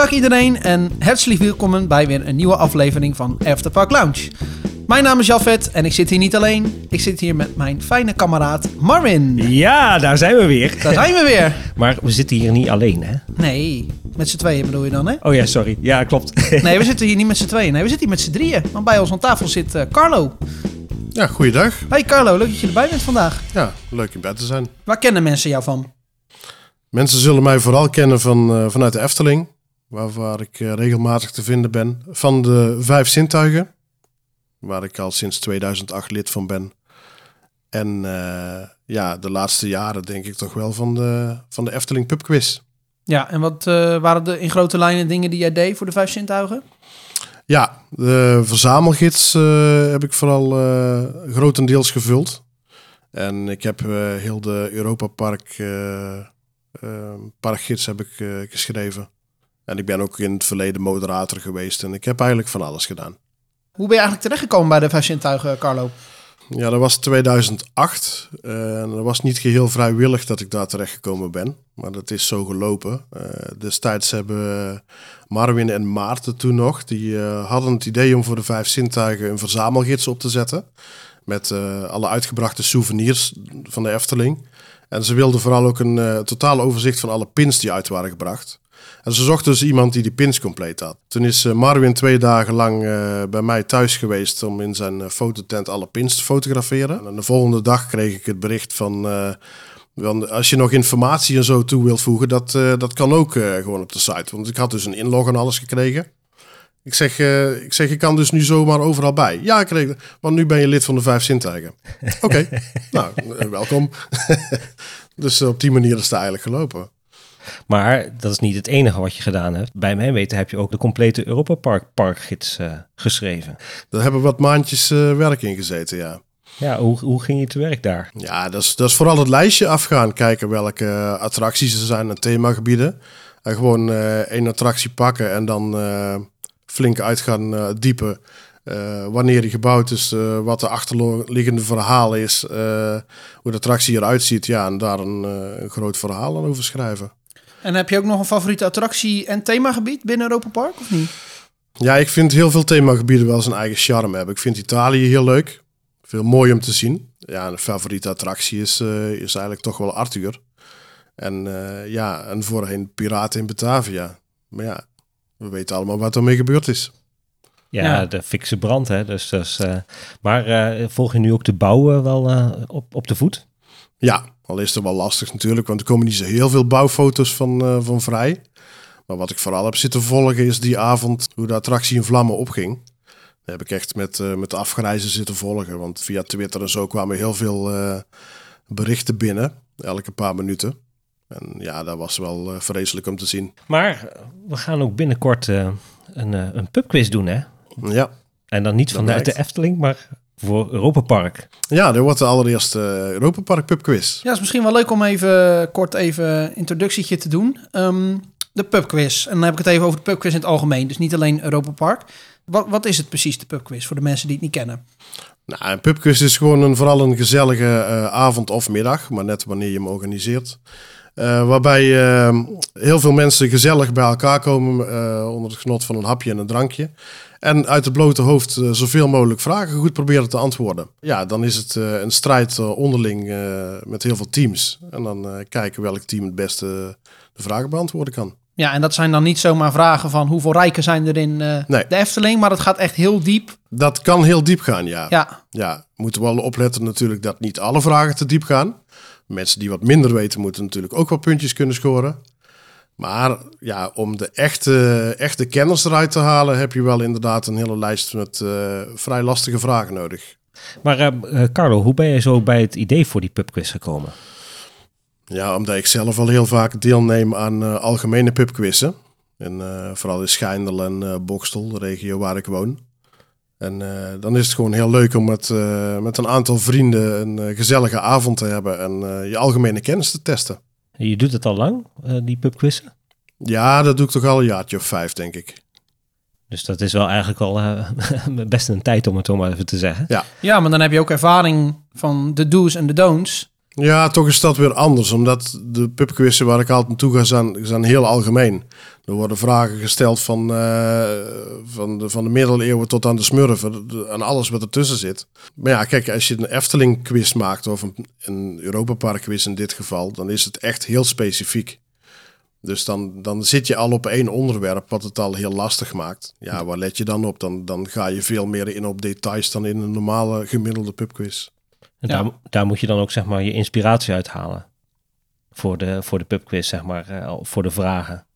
Goedendag iedereen en hartelijk welkom bij weer een nieuwe aflevering van Afterpark Lounge. Mijn naam is Jafet en ik zit hier niet alleen. Ik zit hier met mijn fijne kameraad Marvin. Ja, daar zijn we weer. Daar zijn we weer. Maar we zitten hier niet alleen, hè? Nee, met z'n tweeën bedoel je dan, hè? Oh ja, sorry. Ja, klopt. Nee, we zitten hier niet met z'n tweeën. Nee, we zitten hier met z'n drieën. Want bij ons aan tafel zit eh, Carlo. Ja, goeiedag. Hey Carlo, leuk dat je erbij bent vandaag. Ja, leuk in bed te zijn. Waar kennen mensen jou van? Mensen zullen mij vooral kennen van, eh, vanuit de Efteling, waar, waar ik eh, regelmatig te vinden ben. Van de Vijf Zintuigen, waar ik al sinds 2008 lid van ben. En eh, ja, de laatste jaren denk ik toch wel van de, van de Efteling Pubquiz. Ja, en wat eh, waren de in grote lijnen dingen die jij deed voor de vijf zintuigen? Ja, de verzamelgids heb ik vooral grotendeels gevuld. En ik heb heel de Europa Park parkgids heb ik geschreven. En ik ben ook in het verleden moderator geweest. En ik heb eigenlijk van alles gedaan. Hoe ben je eigenlijk terechtgekomen bij de vijf zintuigen, Carlo? Ja, dat was 2008. Eh, En dat was niet geheel vrijwillig dat ik daar terechtgekomen ben. Maar dat is zo gelopen. Eh, destijds hebben Marwin en Maarten toen nog... die eh, hadden het idee om voor de vijf zintuigen een verzamelgids op te zetten. Met eh, alle uitgebrachte souvenirs van de Efteling. En ze wilden vooral ook een eh, totaal overzicht van alle pins die uit waren gebracht. En ze zochten dus iemand die die pins compleet had. Toen is eh, Marwin twee dagen lang eh, bij mij thuis geweest om in zijn eh, fototent alle pins te fotograferen. En de volgende dag kreeg ik het bericht van... van, als je nog informatie en zo toe wilt voegen, dat, dat kan ook gewoon op de site. Want ik had dus een inlog en alles gekregen. Ik zeg, ik zeg, je kan dus nu zomaar overal bij. Ja, ik kreeg. Want nu ben je lid van de Vijf Zintuigen. Oké, nou, welkom. dus op die manier is het eigenlijk gelopen. Maar dat is niet het enige wat je gedaan hebt. Bij mijn weten heb je ook de complete Europa Park parkgids eh, geschreven. Daar hebben wat maandjes eh, werk in gezeten, ja. Ja, hoe, hoe ging je te werk daar? Ja, dat is, dat is vooral het lijstje afgaan. Kijken welke eh, attracties er zijn en themagebieden. En gewoon één attractie pakken en dan flink uit gaan diepen. Wanneer die gebouwd is, wat de achterliggende verhaal is, hoe de attractie eruit ziet. Ja, en daar een, een groot verhaal aan over schrijven. En heb je ook nog een favoriete attractie en themagebied binnen Europa Park, of niet? Ja, ik vind heel veel themagebieden wel zijn eigen charme hebben. Ik vind Italië heel leuk. Veel mooi om te zien. Ja, een favoriete attractie is, eh, is eigenlijk toch wel Arthur. En eh, ja, en voorheen Piraten in Batavia. Maar ja, we weten allemaal wat ermee gebeurd is. Ja, Ja. de fikse brand, hè. Dus, dus, eh, maar eh, volg je nu ook de bouw eh, wel eh, op, op de voet? Ja, al is het wel lastig natuurlijk, want er komen niet zo heel veel bouwfoto's van, eh, van vrij. Maar wat ik vooral heb zitten volgen is die avond hoe de attractie in vlammen opging. Dat heb ik echt met, eh, met afgrijzen zitten volgen. Want via Twitter en zo kwamen heel veel eh, berichten binnen, elke paar minuten. En ja, dat was wel vreselijk om te zien. Maar we gaan ook binnenkort een, een pubquiz doen, hè? Ja, En dan niet vanuit de. Efteling, maar voor Europa Park. ja dat wordt de allereerste eh, Europa Park Pub Quiz. Ja, het is misschien wel leuk om even kort even een introductietje te doen. Ehm, de pubquiz. En dan heb ik het even over de pubquiz in het algemeen. Dus niet alleen Europa Park. Wat, wat is het precies, de pubquiz, voor de mensen die het niet kennen? Nou, een pubquiz is gewoon een, vooral een gezellige eh, avond of middag, maar net wanneer je hem organiseert. Eh, waarbij eh, heel veel mensen gezellig bij elkaar komen eh, onder het genot van een hapje en een drankje. En uit het blote hoofd eh, zoveel mogelijk vragen goed proberen te antwoorden. Ja, dan is het eh, een strijd eh, onderling met heel veel teams. En dan kijken welk team het beste de vragen beantwoorden kan. Ja, en dat zijn dan niet zomaar vragen van hoeveel rijken zijn er in Nee. de Efteling. Maar het gaat echt heel diep. Dat kan heel diep gaan, ja. Ja, Ja, moeten we wel opletten natuurlijk dat niet alle vragen te diep gaan. Mensen die wat minder weten moeten natuurlijk ook wel puntjes kunnen scoren. Maar ja, om de echte, echte kenners eruit te halen heb je wel inderdaad een hele lijst met eh, vrij lastige vragen nodig. Maar eh, eh, Carlo, hoe ben je zo bij het idee voor die pubquiz gekomen? Ja, omdat ik zelf al heel vaak deelneem aan algemene pubquizzen. En vooral in Schijndel en Bokstel, de regio waar ik woon. En dan is het gewoon heel leuk om met, met een aantal vrienden een gezellige avond te hebben en je algemene kennis te testen. Je doet het al lang, eh, die pubquizzen? Ja, dat doe ik toch al een jaartje of vijf, denk ik. Dus dat is wel eigenlijk al eh, best een tijd om het zo maar even te zeggen. Ja, ja, maar dan heb je ook ervaring van de do's en de don'ts. Ja, toch is dat weer anders. Omdat de pubquizzen waar ik altijd naartoe ga zijn, heel algemeen. Er worden vragen gesteld van, uh, van, de, van de middeleeuwen tot aan de smurfen. En alles wat ertussen zit. Maar ja, kijk, als je een Efteling quiz maakt, of een, een Europa Park quiz in dit geval, dan is het echt heel specifiek. Dus dan, dan zit je al op één onderwerp, wat het al heel lastig maakt. Ja, waar let je dan op? Dan, dan ga je veel meer in op details dan in een normale gemiddelde pubquiz. En daar, daar moet je dan ook zeg maar je inspiratie uithalen. Voor de, voor de pubquiz, zeg maar, uh, voor de vragen.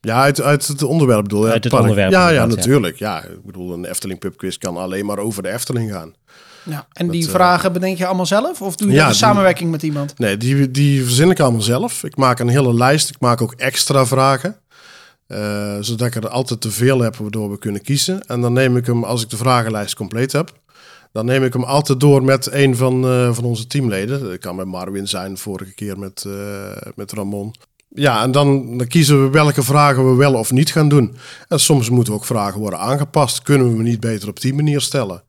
Ja, uit, uit het onderwerp bedoel je? Uit het onderwerp. Ja, ja, natuurlijk. Ja. ik bedoel, een Efteling pubquiz kan alleen maar over de Efteling gaan. Ja, en die vragen bedenk je allemaal zelf? Of doe je ja, een samenwerking met iemand? Nee, die, die verzin ik allemaal zelf. Ik maak een hele lijst. Ik maak ook extra vragen. Uh, zodat ik er altijd te veel heb waardoor we kunnen kiezen. En dan neem ik hem, als ik de vragenlijst compleet heb, dan neem ik hem altijd door met een van, uh, van onze teamleden. Dat kan met Marwin zijn, vorige keer met, uh, met Ramon. Ja, en dan, dan, kiezen we welke vragen we wel of niet gaan doen. En soms moeten ook vragen worden aangepast. Kunnen we hem niet beter op die manier stellen?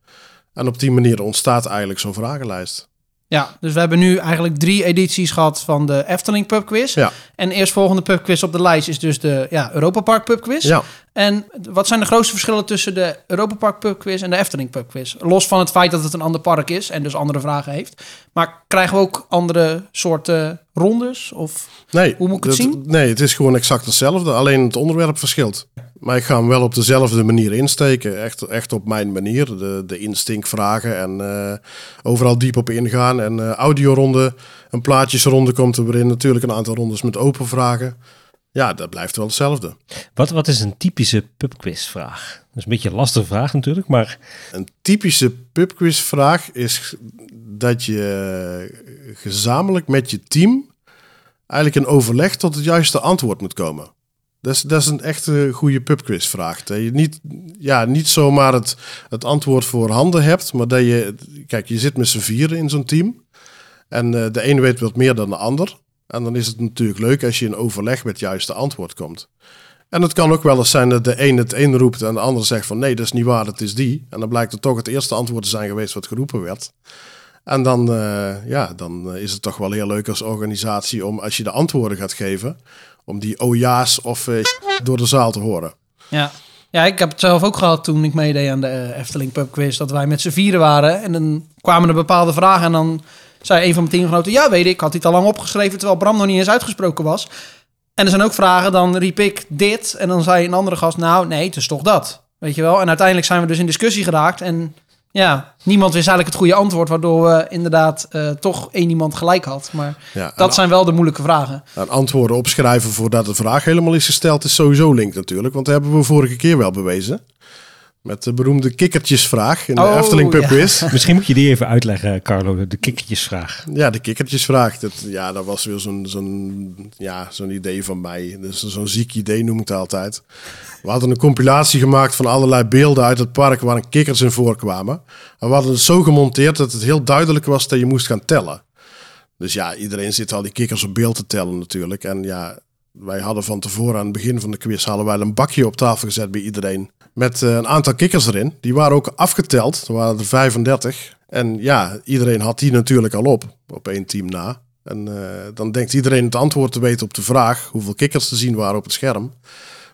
En op die manier ontstaat eigenlijk zo'n vragenlijst. Ja, dus we hebben nu eigenlijk drie edities gehad van de Efteling Pub Quiz. Ja. En de eerstvolgende pub quiz op de lijst is dus de ja, Europa Park Pub Quiz. Ja. En wat zijn de grootste verschillen tussen de Europa Park Pub Quiz en de Efteling Pub Quiz? Los van het feit dat het een ander park is en dus andere vragen heeft. Maar krijgen we ook andere soorten rondes? Of nee, hoe moet ik het zien? Nee, het is gewoon exact hetzelfde, alleen het onderwerp verschilt. Maar ik ga hem wel op dezelfde manier insteken. Echt, echt op mijn manier. De, de instinctvragen en uh, overal diep op ingaan. En uh, audioronde, een plaatjesronde komt er weer in. Natuurlijk een aantal rondes met open vragen. Ja, dat blijft wel hetzelfde. Wat, wat is een typische pubquizvraag? Dat is een beetje een lastige vraag natuurlijk, maar... Een typische pubquizvraag is dat je gezamenlijk met je team eigenlijk een overleg tot het juiste antwoord moet komen. Dat is, dat is een echte goede pubquizvraag. Dat je niet, ja, niet zomaar het, het antwoord voor handen hebt, maar dat je... Kijk, je zit met z'n vieren in zo'n team. En uh, de een weet wat meer dan de ander. En dan is het natuurlijk leuk als je in overleg met het juiste antwoord komt. En het kan ook wel eens zijn dat de een het een roept en de ander zegt van nee, dat is niet waar, het is die. En dan blijkt het toch het eerste antwoord te zijn geweest wat geroepen werd. En dan, uh, ja, dan is het toch wel heel leuk als organisatie om als je de antwoorden gaat geven, om die oh ja's of uh, door de zaal te horen. Ja. ja, ik heb het zelf ook gehad toen ik meedeed aan de Efteling Pub Quiz, dat wij met z'n vieren waren en dan kwamen er bepaalde vragen en dan zei een van mijn teamgenoten, ja weet ik, had het al lang opgeschreven terwijl Bram nog niet eens uitgesproken was. En er zijn ook vragen, dan riep ik dit en dan zei een andere gast, nou nee, het is toch dat. Weet je wel? En uiteindelijk zijn we dus in discussie geraakt en ja, niemand wist eigenlijk het goede antwoord, waardoor we inderdaad uh, toch één iemand gelijk had. Maar ja, dat zijn wel de moeilijke vragen. En antwoorden opschrijven voordat de vraag helemaal is gesteld is sowieso link natuurlijk, want dat hebben we vorige keer wel bewezen. Met de beroemde kikkertjesvraag in de oh, Efteling Pub. Misschien moet je die even uitleggen, Carlo, de kikkertjesvraag. Ja, de kikkertjesvraag. Dat, ja, dat was weer zo'n zo'n ja, zo'n idee van mij. Dus zo'n ziek idee noem ik het altijd. We hadden een compilatie gemaakt van allerlei beelden uit het park waar kikkers in voorkwamen. En we hadden het zo gemonteerd dat het heel duidelijk was dat je moest gaan tellen. Dus ja, iedereen zit al die kikkers op beeld te tellen natuurlijk. En ja, wij hadden van tevoren aan het begin van de quiz hadden wij een bakje op tafel gezet bij iedereen. Met uh, een aantal kikkers erin. Die waren ook afgeteld. Er waren er 35. En ja, iedereen had die natuurlijk al op. Op één team na. En uh, dan denkt iedereen het antwoord te weten op de vraag hoeveel kikkers te zien waren op het scherm.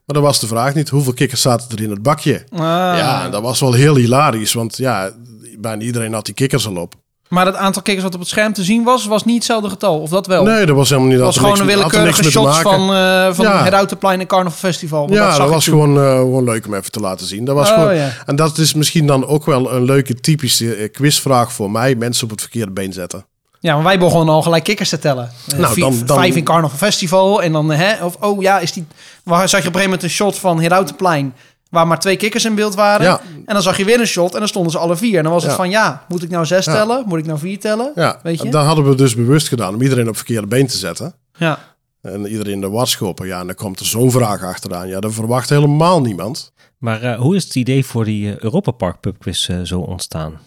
Maar dat was de vraag niet. Hoeveel kikkers zaten er in het bakje? Ah. Ja, dat was wel heel hilarisch. Want ja, bijna iedereen had die kikkers al op. Maar het aantal kikkers wat op het scherm te zien was, was niet hetzelfde getal. Of dat wel? Nee, dat was helemaal niet. Dat was gewoon een willekeurige shot van, uh, van ja. Herautenplein en Carnaval Festival. Ja, dat, dat was gewoon, uh, gewoon leuk om even te laten zien. Dat was oh, gewoon, ja. En dat is misschien dan ook wel een leuke typische eh, quizvraag voor mij. Mensen op het verkeerde been zetten. Ja, maar wij begonnen al gelijk kikkers te tellen. Nou, Vier, dan, dan, Vijf in Carnaval Festival. En dan, hè, of oh ja, is die... Waar zag je op een gegeven moment een shot van Herautenplein... waar maar twee kikkers in beeld waren. Ja. En dan zag je weer een shot en dan stonden ze alle vier. En dan was het Ja. van, ja, moet ik nou zes Ja. tellen? Moet ik nou vier tellen? Ja, Weet je? dat hadden we dus bewust gedaan om iedereen op het verkeerde been te zetten. Ja. En iedereen de war schoppen. Ja, en dan komt er zo'n vraag achteraan. Ja, dat verwacht helemaal niemand. Maar eh, hoe is het idee voor die eh, Europa Park Pub Quiz eh, zo ontstaan?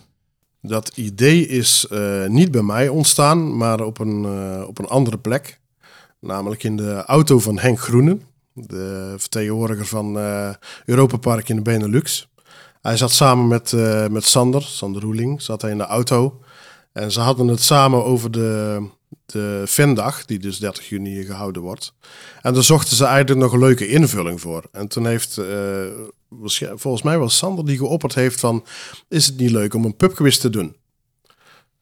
Dat idee is eh, niet bij mij ontstaan, maar op een, op een andere plek. Namelijk in de auto van Henk Groenen, de vertegenwoordiger van eh Europa Park in de Benelux. Hij zat samen met, eh, met Sander, Sander Roeling, zat hij in de auto. En ze hadden het samen over de, de Vendag, die dus 30 juni gehouden wordt. En daar zochten ze eigenlijk nog een leuke invulling voor. En toen heeft, eh, volgens mij was Sander die geopperd heeft van... is het niet leuk om een pubquiz te doen?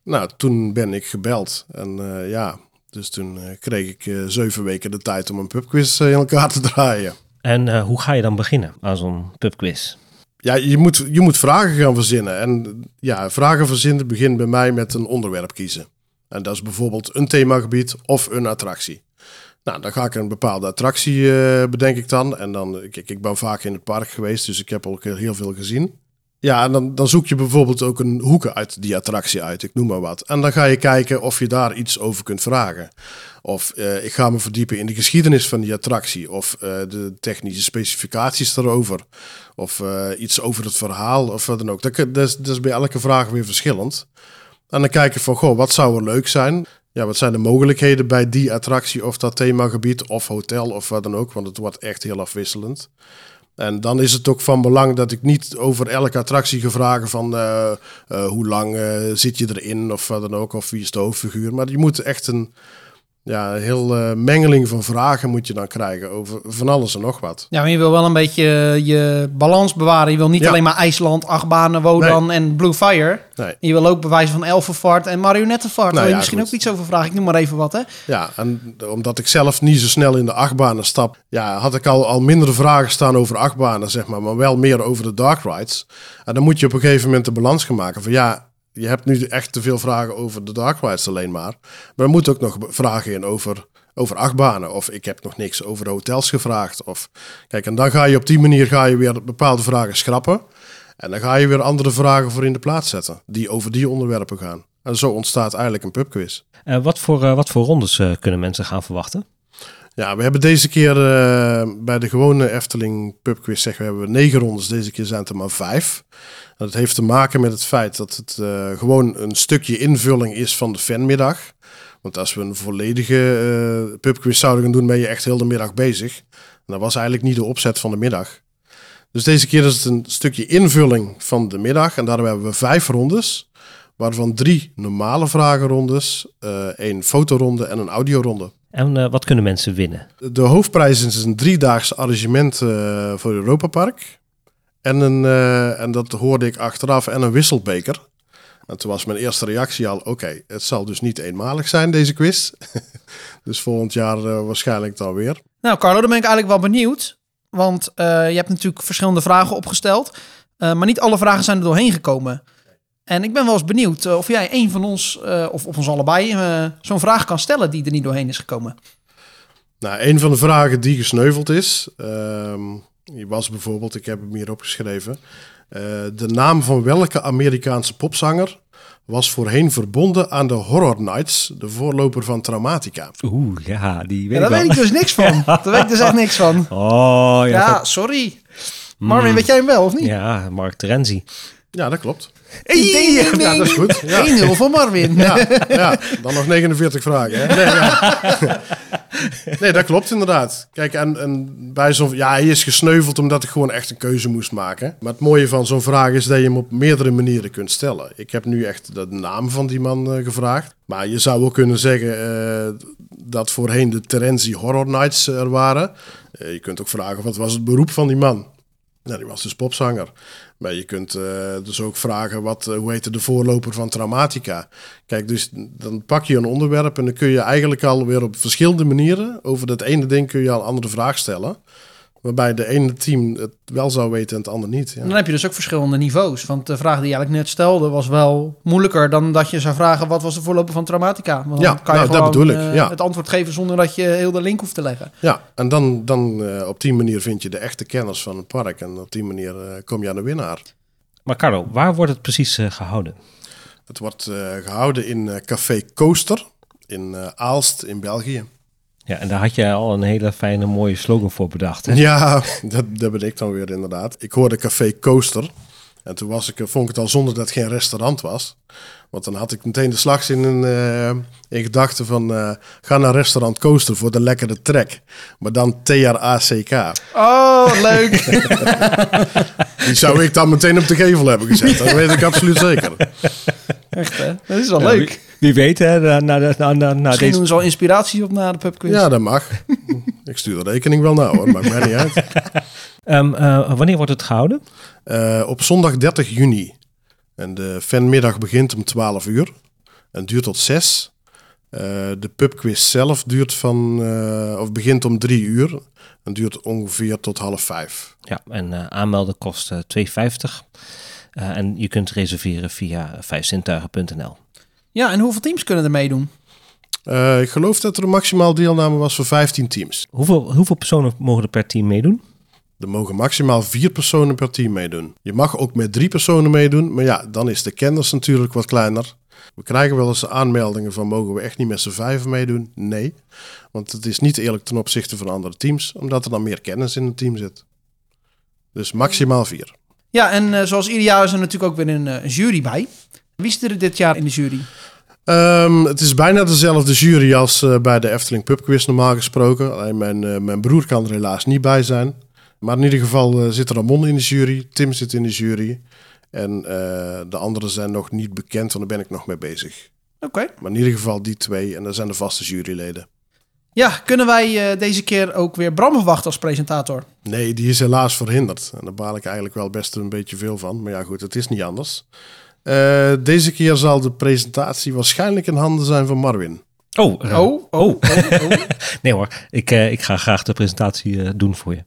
Nou, toen ben ik gebeld. En ja, dus toen eh, kreeg ik eh, zeven weken de tijd om een pubquiz eh, in elkaar te draaien. En hoe ga je dan beginnen aan zo'n pubquiz? Ja, je moet, je moet vragen gaan verzinnen. En ja, vragen verzinnen begint bij mij met een onderwerp kiezen. En dat is bijvoorbeeld een themagebied of een attractie. Nou, dan ga ik een bepaalde attractie eh, bedenk ik dan. En dan, kijk, ik ben vaak in het park geweest, dus ik heb ook heel veel gezien. Ja, en dan, dan zoek je bijvoorbeeld ook een hoeken uit die attractie uit, ik noem maar wat. En dan ga je kijken of je daar iets over kunt vragen. Of eh, ik ga me verdiepen in de geschiedenis van die attractie. Of eh, de technische specificaties daarover. Of eh, iets over het verhaal of wat dan ook. Dat, is, dat is bij elke vraag weer verschillend. En dan kijken van, goh, wat zou er leuk zijn? Ja, wat zijn de mogelijkheden bij die attractie of dat themagebied of hotel of wat dan ook? Want het wordt echt heel afwisselend. En dan is het ook van belang dat ik niet over elke attractie ga vragen van eh, eh, hoe lang eh, zit je erin of wat dan ook, of wie is de hoofdfiguur. Maar je moet echt een ja, een heel eh, mengeling van vragen moet je dan krijgen over van alles en nog wat. Ja, maar je wil wel een beetje je balans bewaren. Je wil niet Ja. alleen maar IJsland, achtbanen, Wodan en Blue Fire. Nee. Je wil ook bewijzen van Elfenvaart en Marionettenvaart. Daar wil je ja, misschien goed. ook iets over vragen. Ik noem maar even wat, hè? Ja, en omdat ik zelf niet zo snel in de achtbanen stap, ja, had ik al, al minder vragen staan over achtbanen, zeg maar, maar wel meer over de dark rides. En dan moet je op een gegeven moment de balans gaan maken van ja, je hebt nu echt te veel vragen over de dark rides alleen maar. Maar er moeten ook nog vragen in over, over achtbanen. Of ik heb nog niks over de hotels gevraagd. Of, kijk, en dan ga je op die manier ga je weer bepaalde vragen schrappen. En dan ga je weer andere vragen voor in de plaats zetten, die over die onderwerpen gaan. En zo ontstaat eigenlijk een pubquiz. Eh, wat, voor, eh, wat voor rondes eh, kunnen mensen gaan verwachten? Ja, we hebben deze keer bij de gewone Efteling pubquiz zeggen we hebben we negen rondes. Deze keer zijn het er maar vijf. Dat heeft te maken met het feit dat het eh, gewoon een stukje invulling is van de fanmiddag. Want als we een volledige eh pubquiz zouden gaan doen, ben je echt heel de middag bezig. En dat was eigenlijk niet de opzet van de middag. Dus deze keer is het een stukje invulling van de middag. En daarom hebben we vijf rondes. Waarvan drie normale vragenrondes, eh één fotoronde en een audioronde. En wat kunnen mensen winnen? De hoofdprijs is een driedaagse arrangement voor Europa Park. En, een, eh, en dat hoorde ik achteraf. En een wisselbeker. En toen was mijn eerste reactie al... Oké, het zal dus niet eenmalig zijn, deze quiz. dus volgend jaar eh, waarschijnlijk dan weer. Nou, Carlo, dan ben ik eigenlijk wel benieuwd. Want eh, je hebt natuurlijk verschillende vragen opgesteld. maar niet alle vragen zijn er doorheen gekomen. En ik ben wel eens benieuwd of jij een van ons, of op ons allebei, zo'n vraag kan stellen die er niet doorheen is gekomen. Nou, een van de vragen die gesneuveld is... ehm, die was bijvoorbeeld, ik heb hem hier opgeschreven... eh, de naam van welke Amerikaanse popzanger... was voorheen verbonden aan de Horror Nights... de voorloper van Traumatica. Oeh, ja, die weet Ja, daar ik wel. weet ik dus niks van. Daar weet ik dus echt niks van. Oh, ja. Ja, dat- sorry. Marvin, weet jij hem wel of niet? ja, Mark Terenzi. Ja, dat klopt. Ding, ding, ding, Ja, dat is goed. Ja. 1-0 voor Marvin. Ja, ja, dan nog 49 vragen. Hè? Nee, ja. nee, dat klopt inderdaad. Kijk, en, en bij zo'n... Ja, hij is gesneuveld omdat ik gewoon echt een keuze moest maken. Maar het mooie van zo'n vraag is dat je hem op meerdere manieren kunt stellen. Ik heb nu echt de naam van die man eh, gevraagd. Maar je zou ook kunnen zeggen eh, dat voorheen de Terenzi Horror Nights er waren. Eh, je kunt ook vragen, wat was het beroep van die man? Nou, die was dus popzanger. Maar je kunt eh, dus ook vragen, wat, eh, hoe heette de voorloper van Traumatica? Kijk, dus dan pak je een onderwerp en dan kun je eigenlijk alweer op verschillende manieren... over dat ene ding kun je al andere vraag stellen. Waarbij de ene team het wel zou weten en het ander niet. Ja. Dan heb je dus ook verschillende niveaus. Want de vraag die je eigenlijk net stelde was wel moeilijker dan dat je zou vragen wat was de voorloper van Traumatica. Want Ja, dan kan je nou, dat bedoel ik, eh, ja. het antwoord geven zonder dat je heel de link hoeft te leggen. Ja, en dan, dan eh, op die manier vind je de echte kenners van het park. En op die manier eh, kom je aan de winnaar. Maar Carlo, waar wordt het precies eh, gehouden? Het wordt eh, gehouden in eh, Café Coaster in eh, Aalst in België. Ja, en daar had je al een hele fijne, mooie slogan voor bedacht. Hè? Ja, dat, dat ben ik dan weer inderdaad. Ik hoorde Café Coaster. En toen was ik, vond ik het al zonder dat het geen restaurant was. Want dan had ik meteen de slagzin in, eh, in gedachten van... eh, ga naar restaurant Coaster voor de lekkere trek. Maar dan T-R-A-C-K. Oh, leuk. Die zou ik dan meteen op de gevel hebben gezet. Dat weet ik absoluut zeker. Echt, hè? Dat is wel Ja, leuk. Wie, wie weet, hè, na, na, na, na, na Misschien deze... doen ze wel inspiratie op na de pubquiz. Ja, dat mag. ik stuur de rekening wel naar hoor, maakt mij niet uit. Ehm, eh, wanneer wordt het gehouden? Eh, op zondag 30 juni. En de fanmiddag begint om 12 uur en duurt tot 6. Eh, de pubquiz zelf duurt van, eh, of begint om 3 uur en duurt ongeveer tot half 5. Ja, en eh, aanmelden kost eh 2,50. Eh, en je kunt reserveren via vijfzintuigen.nl. Ja, en hoeveel teams kunnen er meedoen? Eh, ik geloof dat er een maximaal deelname was voor 15 teams. Hoeveel, hoeveel personen mogen er per team meedoen? Er mogen maximaal vier personen per team meedoen. Je mag ook met drie personen meedoen, maar ja, dan is de kennis natuurlijk wat kleiner. We krijgen wel eens aanmeldingen van mogen we echt niet met z'n vijven meedoen? Nee, want het is niet eerlijk ten opzichte van andere teams, omdat er dan meer kennis in het team zit. Dus maximaal vier. Ja, en eh, zoals ieder jaar is er natuurlijk ook weer een eh, jury bij. Wie zit er dit jaar in de jury? Ehm, het is bijna dezelfde jury als eh, bij de Efteling Pubquiz normaal gesproken. Alleen mijn, mijn broer kan er helaas niet bij zijn. Maar in ieder geval eh, zit Ramon in de jury, Tim zit in de jury. En de anderen zijn nog niet bekend, want daar ben ik nog mee bezig. Oké. Maar in ieder geval die twee en dat zijn de vaste juryleden. Ja, kunnen wij eh, deze keer ook weer Bram verwachten als presentator? Nee, die is helaas verhinderd. En daar baal ik eigenlijk wel best een beetje veel van. Maar ja, goed, het is niet anders. Eh, deze keer zal de presentatie waarschijnlijk in handen zijn van Marwin. Oh, eh, Oh, oh, oh, oh. nee hoor. Ik, eh, ik ga graag de presentatie eh, doen voor je.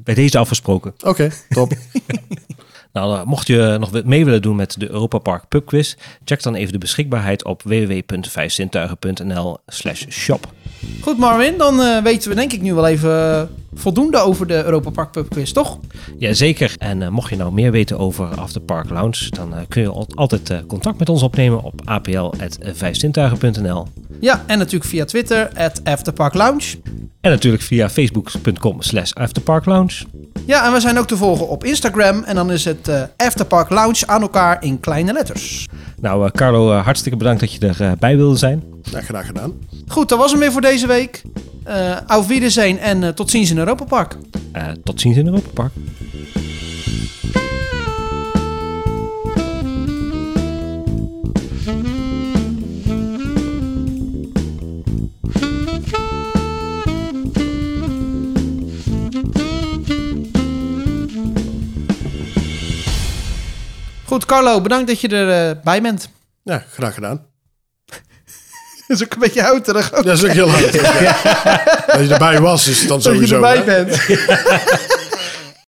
Bij deze afgesproken. Oké, top. Nou, mocht je nog mee willen doen met de Europa Park Pub Quiz, check dan even de beschikbaarheid op www.vijfzintuigen.nl slash shop. Goed Marvin, dan eh, weten we denk ik nu wel even eh, voldoende over de Europa Park Pub Quiz, toch? Jazeker. En eh, mocht je nou meer weten over After Park Lounge, dan kun je al- altijd contact met ons opnemen op apl.vijfzintuigen.nl Ja, en natuurlijk via Twitter, at Afterpark Lounge. en natuurlijk via facebook.com slash afterparklounge. Ja, en we zijn ook te volgen op Instagram. En dan is het eh Afterpark Lounge aan elkaar in kleine letters. Nou, eh, Carlo, eh, hartstikke bedankt dat je erbij bij wilde zijn. Ja, graag gedaan. Goed, dat was hem weer voor deze week. Eh auf Wiedersehen en tot ziens in Europa Park. Eh, tot ziens in Europa Park. Goed, Carlo, bedankt dat je erbij bij bent. Ja, graag gedaan. Dat is ook een beetje houterig. ook Dat is ook heel hard. Dat je erbij was, is dan dat je sowieso. erbij hè? bent.